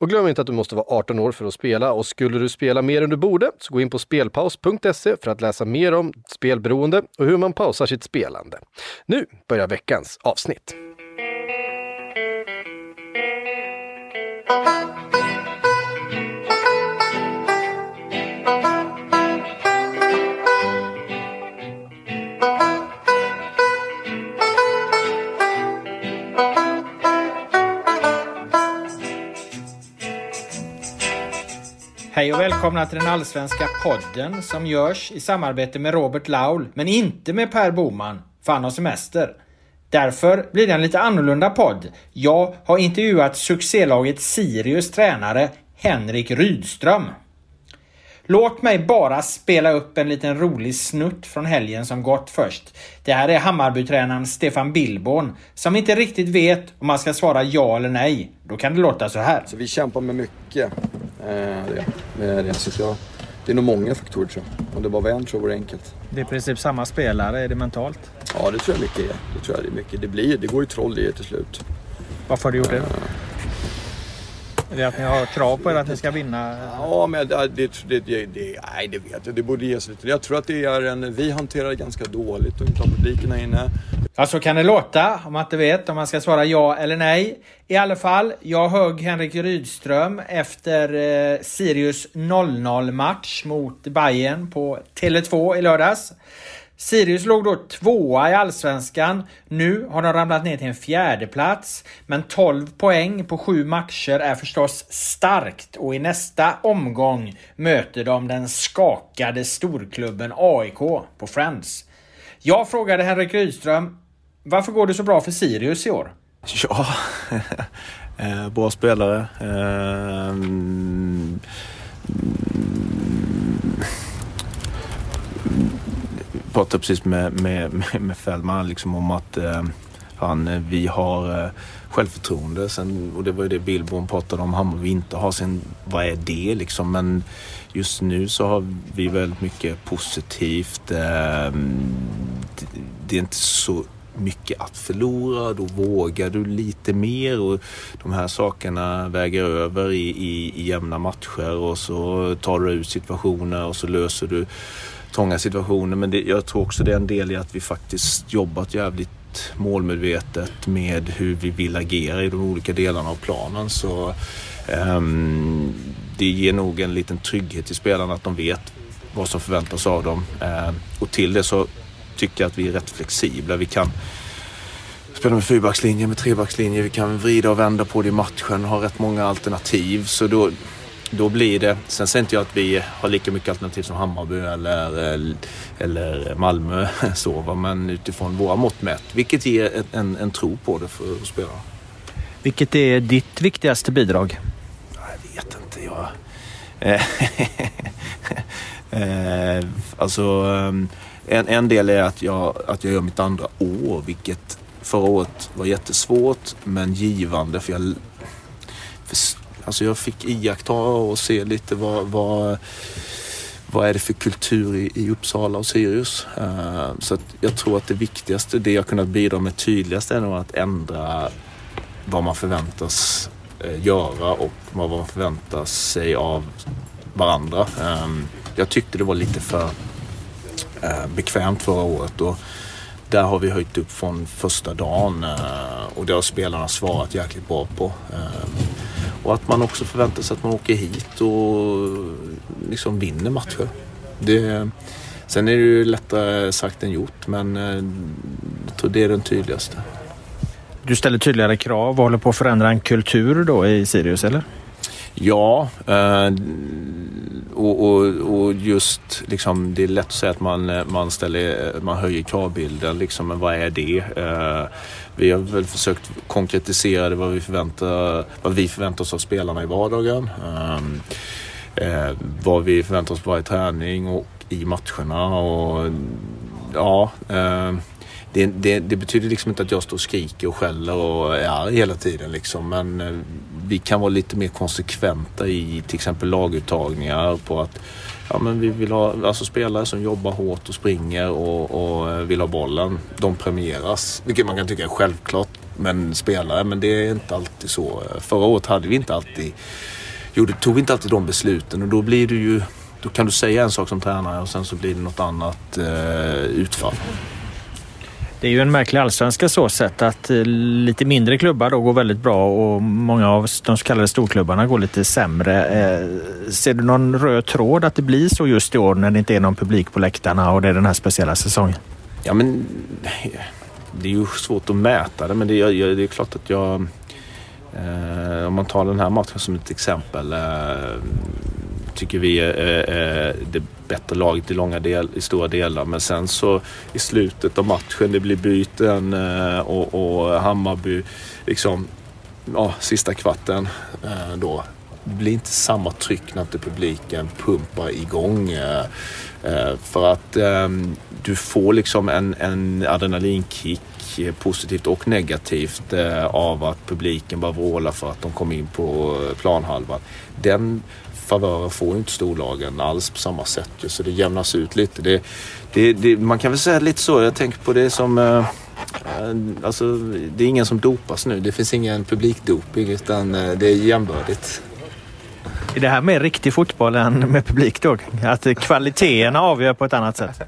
Och glöm inte att du måste vara 18 år för att spela och skulle du spela mer än du borde så gå in på spelpaus.se för att läsa mer om spelberoende och hur man pausar sitt spelande. Nu börjar veckans avsnitt. Hej och välkomna till den allsvenska podden som görs i samarbete med Robert Laul, men inte med Per Boman, för han har semester. Därför blir det en lite annorlunda podd. Jag har intervjuat succélaget Sirius tränare Henrik Rydström. Låt mig bara spela upp en liten rolig snutt från helgen som gått först. Det här är Hammarbytränaren Stefan Billborn som inte riktigt vet om man ska svara ja eller nej. Då kan det låta så här. Så vi kämpar med mycket. Eh, det, med det. Så jag, det är nog många faktorer tror jag. Om det bara var en tror jag vore enkelt. Det är i princip samma spelare. Är det mentalt? Ja, det tror jag mycket är. Det tror jag det är mycket. Det, blir, det går ju troll i det till slut. Varför har du gjort det? Är det att ni har krav på er att ni ska vinna? Ja, men det, det, det, det, nej, det vet jag. Det borde ges lite. Jag tror att det är en... Vi hanterar det ganska dåligt och inte har publiken här inne. Ja, så kan det låta om man inte vet om man ska svara ja eller nej. I alla fall, jag högg Henrik Rydström efter eh, Sirius 0-0 match mot Bayern på Tele2 i lördags. Sirius låg då tvåa i Allsvenskan. Nu har de ramlat ner till en fjärde plats. Men 12 poäng på sju matcher är förstås starkt och i nästa omgång möter de den skakade storklubben AIK på Friends. Jag frågade Henrik Rydström varför går det så bra för Sirius i år? Ja, eh, bra spelare. Um pratade precis med, med, med Fällman liksom om att eh, han, eh, vi har eh, självförtroende. Sen, och det var ju det Billborn pratade om, Hammarby inte har. Sen, vad är det liksom? Men just nu så har vi väldigt mycket positivt. Eh, det, det är inte så mycket att förlora. Då vågar du lite mer och de här sakerna väger över i, i, i jämna matcher och så tar du ut situationer och så löser du trånga situationer. Men det, jag tror också det är en del i att vi faktiskt jobbat jävligt målmedvetet med hur vi vill agera i de olika delarna av planen. Så um, det ger nog en liten trygghet till spelarna att de vet vad som förväntas av dem. Uh, och till det så tycker jag att vi är rätt flexibla. Vi kan spela med fyrbackslinje, med trebackslinje. Vi kan vrida och vända på det i matchen och ha rätt många alternativ. Så då, då blir det, sen säger inte jag att vi har lika mycket alternativ som Hammarby eller, eller Malmö, så, men utifrån våra mått mätt. Vilket ger en, en tro på det för spelarna. Vilket är ditt viktigaste bidrag? Jag vet inte. Jag... Eh, alltså, en, en del är att jag, att jag gör mitt andra år, vilket förra året var jättesvårt men givande. För jag, för Alltså jag fick iaktta och se lite vad, vad, vad är det för kultur i, i Uppsala och Sirius. Uh, så att jag tror att det viktigaste, det jag kunnat bidra med tydligast är nog att ändra vad man förväntas eh, göra och vad man förväntar sig av varandra. Eh, jag tyckte det var lite för bekvämt förra året. Och, där har vi höjt upp från första dagen och det har spelarna svarat jäkligt bra på. Och att man också förväntar sig att man åker hit och liksom vinner matcher. Det, sen är det ju lättare sagt än gjort men eh, jag tror det är den tydligaste. Du ställer tydligare krav och håller på att förändra en kultur då i Sirius, eller? Ja, eh, och, och, och, just liksom, det är lätt att säga att man, man, ställer, man höjer kravbilden, liksom, men vad är det? Eh, vi har väl försökt konkretisera det, vad vi förväntar, vad vi förväntar oss av spelarna i vardagen. Eh, eh vad vi förväntar oss på varje träning och i matcherna. Och, ja, eh, det, det, det, betyder liksom inte att jag står och skriker och skäller och är arg hela tiden. Liksom. Men eh, vi kan vara lite mer konsekventa i till exempel laguttagningar på att ja, men vi vill ha alltså spelare som jobbar hårt och springer och, och eh, vill ha bollen. De premieras, vilket man kan tycka är självklart. Men spelare, men det är inte alltid så. Förra året hade vi inte alltid, jo, tog vi inte alltid de besluten och då blir det ju då kan du säga en sak som tränare och sen så blir det något annat eh, utfall. Det är ju en märklig allsvenska så sett att eh, lite mindre klubbar då går väldigt bra och många av de så kallade storklubbarna går lite sämre. Eh, ser du någon röd tråd att det blir så just i år när det inte är någon publik på läktarna och det är den här speciella säsongen? Ja men eh, det är ju svårt att mäta det men det är, det är klart att jag eh, om man tar den här matchen som ett exempel tycker vi är, är det bättre laget i, långa del, i stora delar. Men sen så i slutet av matchen, det blir byten eh, och, och Hammarby, liksom, ja, sista kvarten eh, då. Det blir inte samma tryck när inte publiken pumpar igång. Eh, för att du får liksom en, en adrenalinkick positivt och negativt av att publiken bara vrålar för att de kom in på planhalvan. Den favörer får ju inte storlagen alls på samma sätt. Så det jämnas ut lite. Det, det, det, man kan väl säga lite så. Jag tänker på det som... Eh, eh alltså, det är ingen som dopas nu. Det finns ingen publikdoping utan eh, det är jämbördigt. Är det här mer riktig fotboll än med publik då? Att kvaliteterna avgör på ett annat sätt?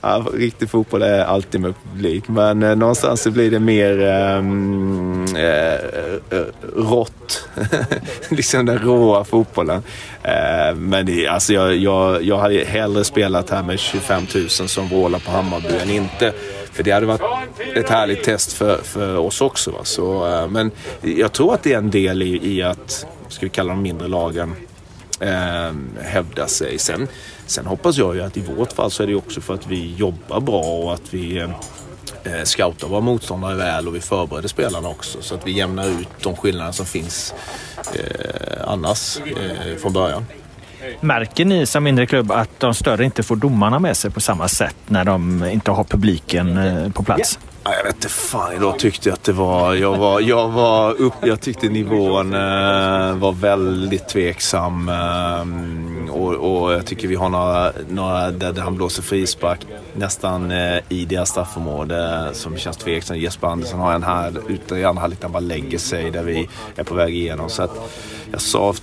Ja, riktig fotboll är alltid med publik, men eh, någonstans så blir det mer ehm, eh, eh, rått. liksom den råa fotbollen. Eh, men det, alltså jag, jag, jag hade hellre spelat här med 25 000 som vrålar på Hammarby än inte. För det hade varit ett härligt test för, för oss också. Va? Så, eh, men jag tror att det är en del i, i att ska vi kalla de mindre lagen, eh, hävda sig. Sen, sen hoppas jag ju att i vårt fall så är det också för att vi jobbar bra och att vi eh, eh, scoutar våra motståndare väl och vi förbereder spelarna också så att vi jämnar ut de skillnader som finns eh, annars eh, från början. Märker ni som mindre klubb att de större inte får domarna med sig på samma sätt när de inte har publiken eh, på plats? Jag vet inte fan, idag tyckte jag att det var... Jag, var, jag, var upp, jag tyckte nivån eh, var väldigt tveksam. Eh, och, och, jag tycker vi har några, några där han blåser frispark nästan eh, i deras straffområde som känns tveksam. Jesper Andersson har en här ute i andra halvlek där han bara lägger sig där vi är på väg igenom. Så att jag sa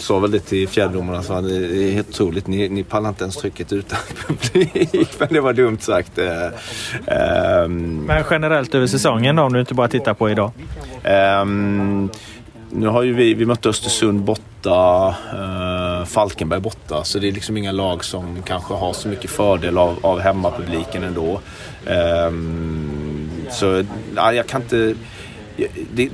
sa väl det till fjärdedomarna. Det är helt otroligt. Ni, ni pallar inte ens trycket utan publik. Men det var dumt sagt. Um, Men generellt över säsongen då, om du inte bara tittar på idag? Um, nu har ju vi, vi mött Östersund borta, uh, Falkenberg borta. Så det är liksom inga lag som kanske har så mycket fördel av, av hemmapubliken ändå. Um, så ja, jag kan inte det,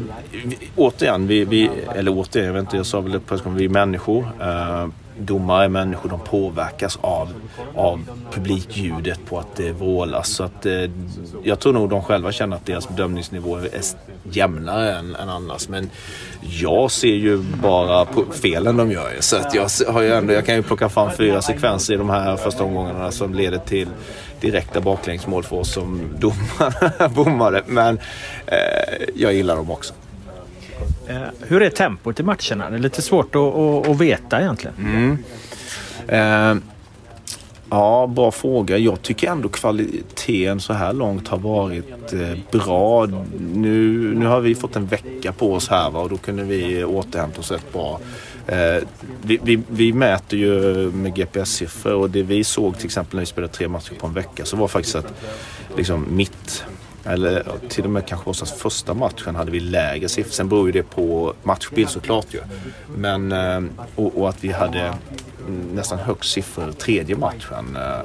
återigen, vi, vi, eller återigen, jag vet inte, jag sa väl på vi är människor. Ehm, Domare är människor, de påverkas av, av publikljudet på att det vrålas. Så att, eh, jag tror nog de själva känner att deras bedömningsnivå är jämnare än, än annars. Men jag ser ju bara på felen de gör. Så att jag, har ju ändå, jag kan ju plocka fram fyra sekvenser i de här första omgångarna som leder till direkta baklängsmål för oss som domare, bommade. Men eh, jag gillar dem också. Eh, hur är tempot i matcherna? Det är lite svårt att, att, att veta egentligen. Mm. Eh, ja, bra fråga. Jag tycker ändå kvaliteten så här långt har varit eh, bra. Nu, nu har vi fått en vecka på oss här va, och då kunde vi återhämta oss rätt bra. Eh, vi, vi, vi, mäter ju med GPS-siffror och det vi såg till exempel när vi spelade tre matcher på en vecka så var faktiskt att liksom, mitt eller till och med kanske Åsas första matchen hade vi lägre siffror. Sen beror ju det på matchbild såklart ju. Men, eh, och, och, att vi hade nästan högst siffror tredje matchen. Eh,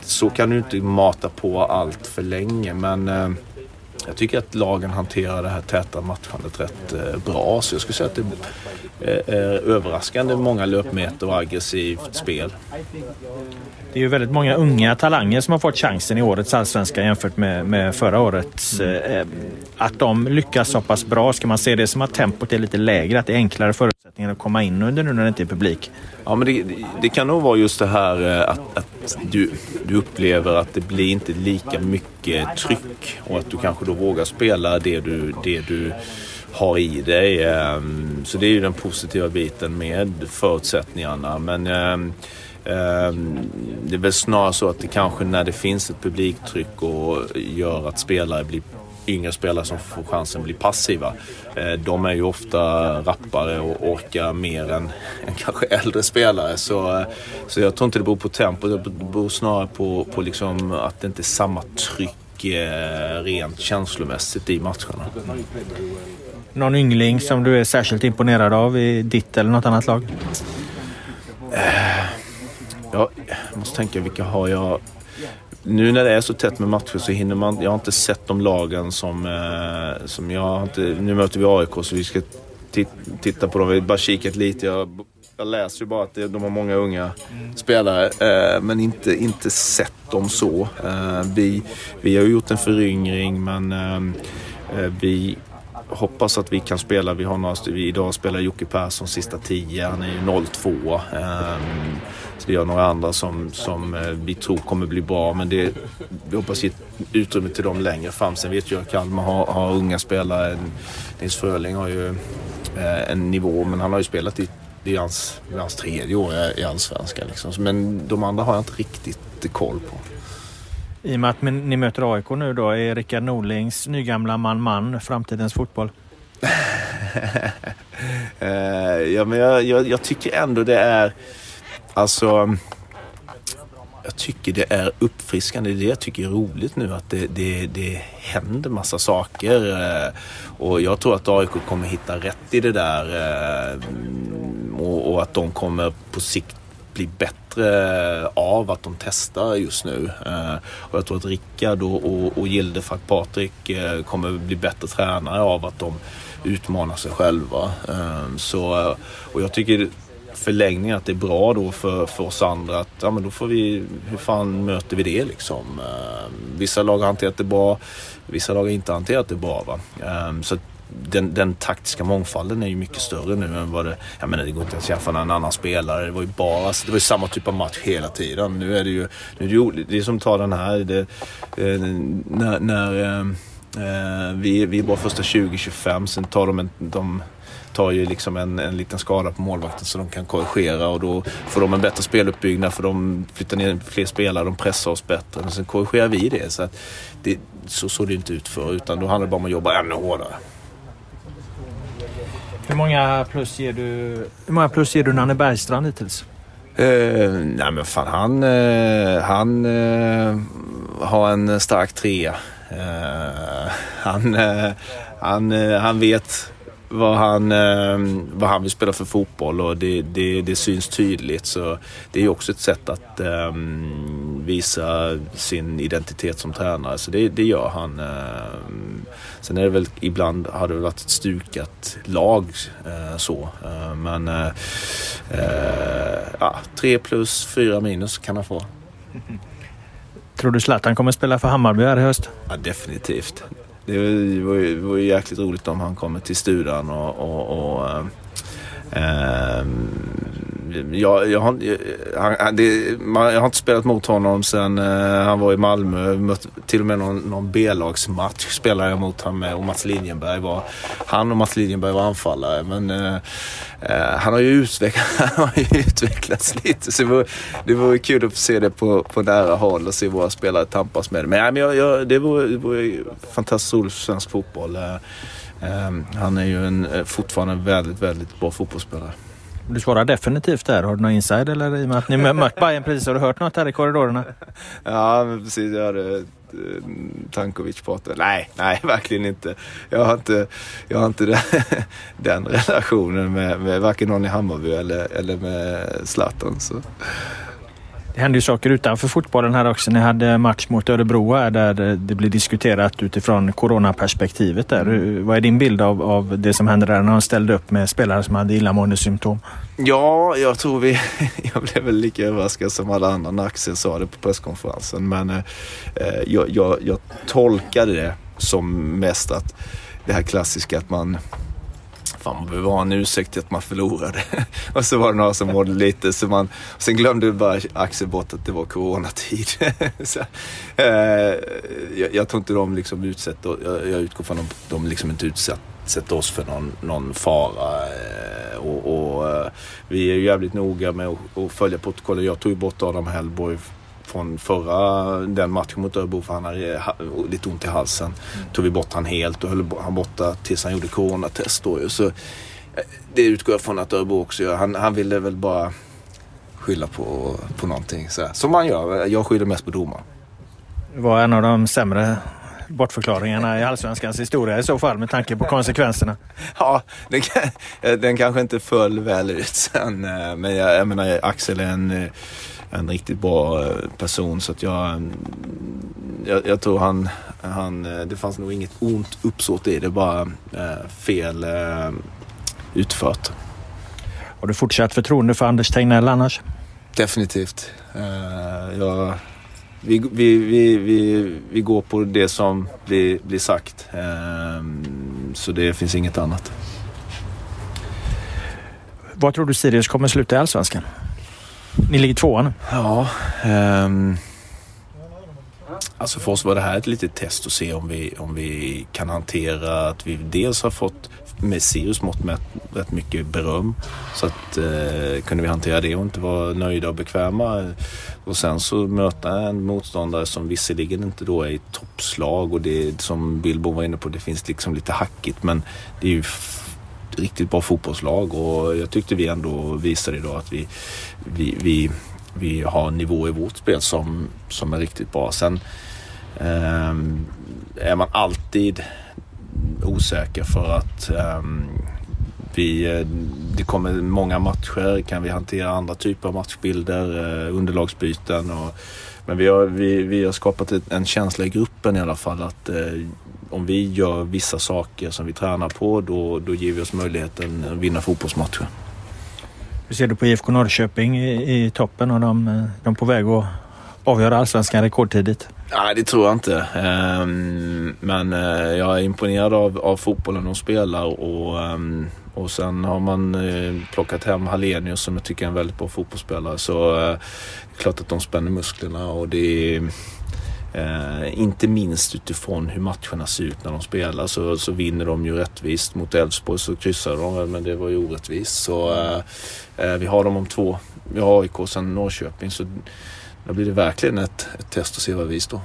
så kan du inte mata på allt för länge men eh, jag tycker att lagen hanterar det här täta matchandet rätt eh, bra. Så jag skulle säga att det är, är överraskande många löpmeter och aggressivt spel. Det är ju väldigt många unga talanger som har fått chansen i årets allsvenska jämfört med, med förra året. Mm. Att de lyckas så pass bra, ska man se det som att tempot är lite lägre? Att det är enklare förutsättningar att komma in under nu när det inte är publik? Ja, men det, det kan nog vara just det här eh, att, att du, du upplever att det blir inte lika mycket tryck och att du kanske då och våga spela det du, det du har i dig. Ehm, så det är ju den positiva biten med förutsättningarna. Men ehm, ehm, det är väl snarare så att det kanske när det finns ett publiktryck och gör att spelare blir yngre spelare som får chansen att bli passiva. Eh, de är ju ofta rappare och orkar mer än, än kanske äldre spelare. Så, eh, så jag tror inte det beror på tempo, det beror snarare på, på liksom att det inte är samma tryck eh, rent känslomässigt i matcherna. Någon yngling som du är särskilt imponerad av i ditt eller något annat lag? Eh, jag måste tänka, vilka har jag nu när det är så tätt med matcher så hinner man... Jag har inte sett de lagen som... Eh, som jag har inte, nu möter vi AIK så vi ska titta på dem. Vi har bara kikat lite. Jag, jag läser ju bara att de har många unga mm. spelare eh, men inte, inte sett dem så. Eh, vi, vi har gjort en föryngring men eh, eh, vi hoppas att vi kan spela. Vi har några, vi idag spelar Jocke Persson sista tio. Han är ju 02. Ehm, så vi har några andra som, som eh, vi tror kommer bli bra men det, vi hoppas ge utrymme till dem längre fram. Sen vet jag att Kalmar har, har unga spelare. Nils Fröling har ju eh, en nivå men han har ju spelat i det är hans, hans tredje år i Allsvenskan. Liksom. Men de andra har jag inte riktigt koll på. I och med att ni möter AIK nu då, är Rickard Norlings nygamla man-man framtidens fotboll? Eh, ja, men jag, jag, jag, tycker ändå det är... Alltså, jag tycker det är uppfriskande. Det är det jag tycker är roligt nu. Att det, det, det händer massa saker. Eh, och jag tror att AIK kommer hitta rätt i det där. Och, och att de kommer på sikt bli bättre av att de testar just nu. Eh, och jag tror att Rickard och, och, och Gildefart Patrik eh, kommer bli bättre tränare av att de utmanar sig själva. Eh, så, eh, och jag tycker förlängningen att det är bra då för, för oss andra att ja, men då får vi, hur fan möter vi det liksom? Vissa lag har hanterat det bra, vissa lag har inte hanterat det bra. Va? Så den, den, taktiska mångfalden är ju mycket större nu än vad det... Jag menar det går inte att jämföra en annan spelare. Det var ju bara alltså, det var ju samma typ av match hela tiden. Nu är det ju... Nu är det, det är som tar den här... Det, eh, när, när eh, eh vi, vi är bara första 20-25, sen tar de en... De, tar ju liksom en, en liten skada på målvakten så de kan korrigera och då får de en bättre speluppbyggnad för de flyttar ner fler spelare, de pressar oss bättre. Men sen korrigerar vi det. Så, att det, så såg det inte ut för utan då handlar det bara om att jobba ännu hårdare. Hur många plus ger du, hur många plus ger du Nanne Bergstrand hittills? Eh, nej men fan han, eh, han eh, har en stark trea. Han, han, han vet vad han, vad han vill spela för fotboll och det, det, det syns tydligt. Så det är också ett sätt att eh, visa sin identitet som tränare. Så det, det gör han. Eh, sen är det väl ibland har det varit ett stukat lag eh, så. Eh, men eh, ja, tre plus, fyra minus kan han få. Tror du Zlatan kommer spela för Hammarby här i höst? Ja, definitivt. Det var, ju, var ju jäkligt roligt om han kommer till studion och, och, och äh, jag, jag, har, han, det, man, jag har inte spelat mot honom sen eh, han var i Malmö. Mött, till och med någon, någon B-lagsmatch spelade jag mot honom med och Mats Linjenberg var... Han och Mats Linjenberg var anfallare men eh, eh han, har ju utvecklats, han har ju utvecklats lite så det vore det vore kul att få se det på, på nära håll och se våra spelare tampas med det. Men, men jag, jag, det vore det vore fantastiskt roligt för svensk fotboll. Eh, eh, han är ju en, fortfarande en väldigt, väldigt bra fotbollsspelare. Du svarar definitivt där. Har du någon inside eller i och med att ni mött Bayern precis? Har du hört något här i korridorerna? Ja, men precis. Jag hörde eh, Tankovic prata. Nej, nej, verkligen inte. Jag har inte, jag har inte den, den relationen med, med varken någon i Hammarby eller, eller med Zlatan. Så. Det hände ju saker utanför fotbollen här också. Ni hade match mot Örebro här där det blev diskuterat utifrån coronaperspektivet. Där. Vad är din bild av, av det som hände där när de ställde upp med spelare som hade illamåendesymptom? Ja, jag tror vi... Jag blev väl lika överraskad som alla andra när Axel sa det på presskonferensen. Men eh, jag, jag, jag tolkade det som mest att det här klassiska att man fan man behöver ha en ursäkt till att man förlorade. och så var det några som mådde lite så man, sen glömde bara Axel bort att det var coronatid. så, eh, jag, jag tror inte de liksom utsätter, jag, jag utgår från att de, de liksom inte utsätter oss för någon, någon fara. Eh, och, och eh, vi är ju jävligt noga med att, att följa protokollet. Jag tog ju bort Adam Hellborg från förra den matchen mot Örebro för han hade lite ont i halsen. Mm. Tog vi bort han helt och höll han borta tills han gjorde coronatest då Så eh, det utgår jag från att Örebro också gör. Han, han ville väl bara skylla på, på någonting. Så som man gör. Jag skyller mest på domaren. Det var en av de sämre bortförklaringarna i Allsvenskans historia i så fall med tanke på konsekvenserna. Ja, den, den kanske inte föll väl ut sen. Eh, men jag, jag menar Axel är en eh, en riktigt bra eh, person så att jag, jag, jag, tror han, han, eh, det fanns nog inget ont uppsåt i det, bara eh, fel utfört. Har du fortsatt förtroende för Anders Tegnell annars? Definitivt. Jag, vi, vi, vi, vi, vi går på det som blir, blir sagt. Så det finns inget annat. Vad tror du Sirius kommer sluta i Allsvenskan? Ni ligger tvåa nu. Ja. Um, alltså för oss var det här ett litet test att se om vi, om vi kan hantera att vi dels har fått med Sirius mått mätt rätt mycket beröm. Så att eh, kunde vi hantera det och inte vara nöjda och bekväma. Och sen så möta en motståndare som visserligen inte då är i toppslag och det som Billbo var inne på, det finns liksom lite hackigt men det är ju riktigt bra fotbollslag och jag tyckte vi ändå visade idag att vi, vi, vi, vi har en nivå i vårt spel som, som är riktigt bra. Sen eh, är man alltid osäker för att ehm, eh, vi, det kommer många matcher. Kan vi hantera andra typer av matchbilder, eh, underlagsbyten och men vi har, vi, vi har skapat en känsla i gruppen i alla fall att eh, om vi gör vissa saker som vi tränar på då, då ger vi oss möjligheten att vinna fotbollsmatcher. Hur ser du på IFK Norrköping i, i toppen och de, eh, de på väg att avgöra allsvenskan rekordtidigt? Nej, det tror jag inte. Ehm, men eh, jag är imponerad av, av fotbollen de spelar och, ehm, och sen har man eh, plockat hem Hallenius som jag tycker är en väldigt bra fotbollsspelare. Så det är klart att de spänner musklerna och det är Eh, inte minst utifrån hur matcherna ser ut när de spelar så, så vinner de ju rättvist. Mot Elfsborg så kryssar de men det var ju orättvist. Så eh, vi har dem om två. Vi har AIK sen Norrköping. Så då blir det verkligen ett, ett test att se vad vi står.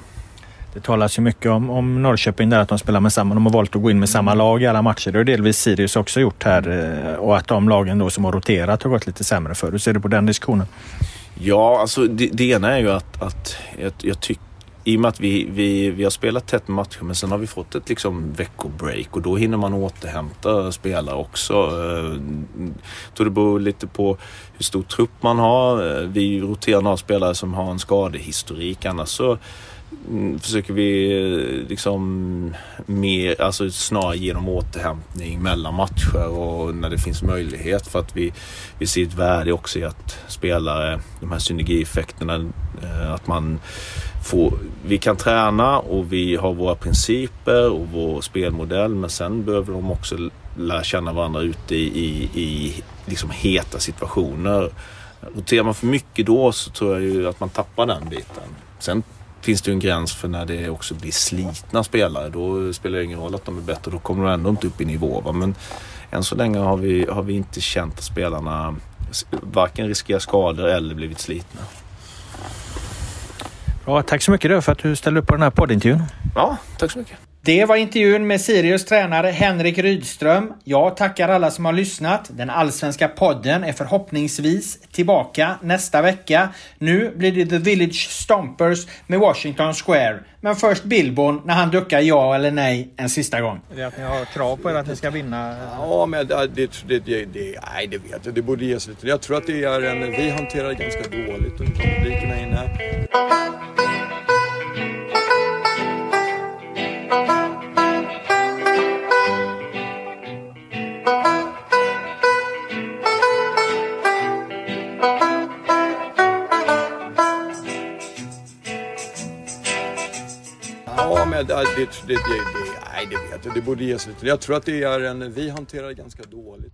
Det talas ju mycket om, om Norrköping där att de spelar med samma. De har valt att gå in med samma lag i alla matcher. Det har delvis Sirius också gjort här. Eh, och att de lagen då som har roterat har gått lite sämre för. Hur ser du på den diskussionen? Ja, alltså det, det ena är ju att, att jag, jag tycker i och med att vi, vi, vi har spelat tätt matcher men sen har vi fått ett liksom veckobreak och då hinner man återhämta spelare också. Jag tror det beror lite på hur stor trupp man har. Eh, vi roterar några spelare som har en skadehistorik annars så mm, försöker vi eh, liksom mer, alltså snarare genom återhämtning mellan matcher och när det finns möjlighet för att vi, vi ser ett värde också i att spelare, de här synergieffekterna, att man få, vi kan träna och vi har våra principer och vår spelmodell men sen behöver de också lära känna varandra ute i, i, i liksom heta situationer. Roterar man för mycket då så tror jag ju att man tappar den biten. Sen finns det ju en gräns för när det också blir slitna spelare. Då spelar det ingen roll att de är bättre. Då kommer de ändå inte upp i nivå. Va? Men än så länge har vi, har vi inte känt att spelarna varken riskerar skador eller blivit slitna. Bra, tack så mycket då för att du ställde upp på den här poddintervjun. Ja, tack så mycket. Det var intervjun med Sirius tränare Henrik Rydström. Jag tackar alla som har lyssnat. Den allsvenska podden är förhoppningsvis tillbaka nästa vecka. Nu blir det The Village Stompers med Washington Square. Men först Billborn när han duckar ja eller nej en sista gång. Det är att ni har krav på er att ni ska vinna? Ja, men det, det, det, det, nej, det vet jag Det borde ges lite. Jag tror att det är en... Vi hanterar det ganska dåligt utan publiken är inne. Men det, det, det, det, nej, det vet jag Det borde ges lite. Jag tror att det är en... Vi hanterar det ganska dåligt.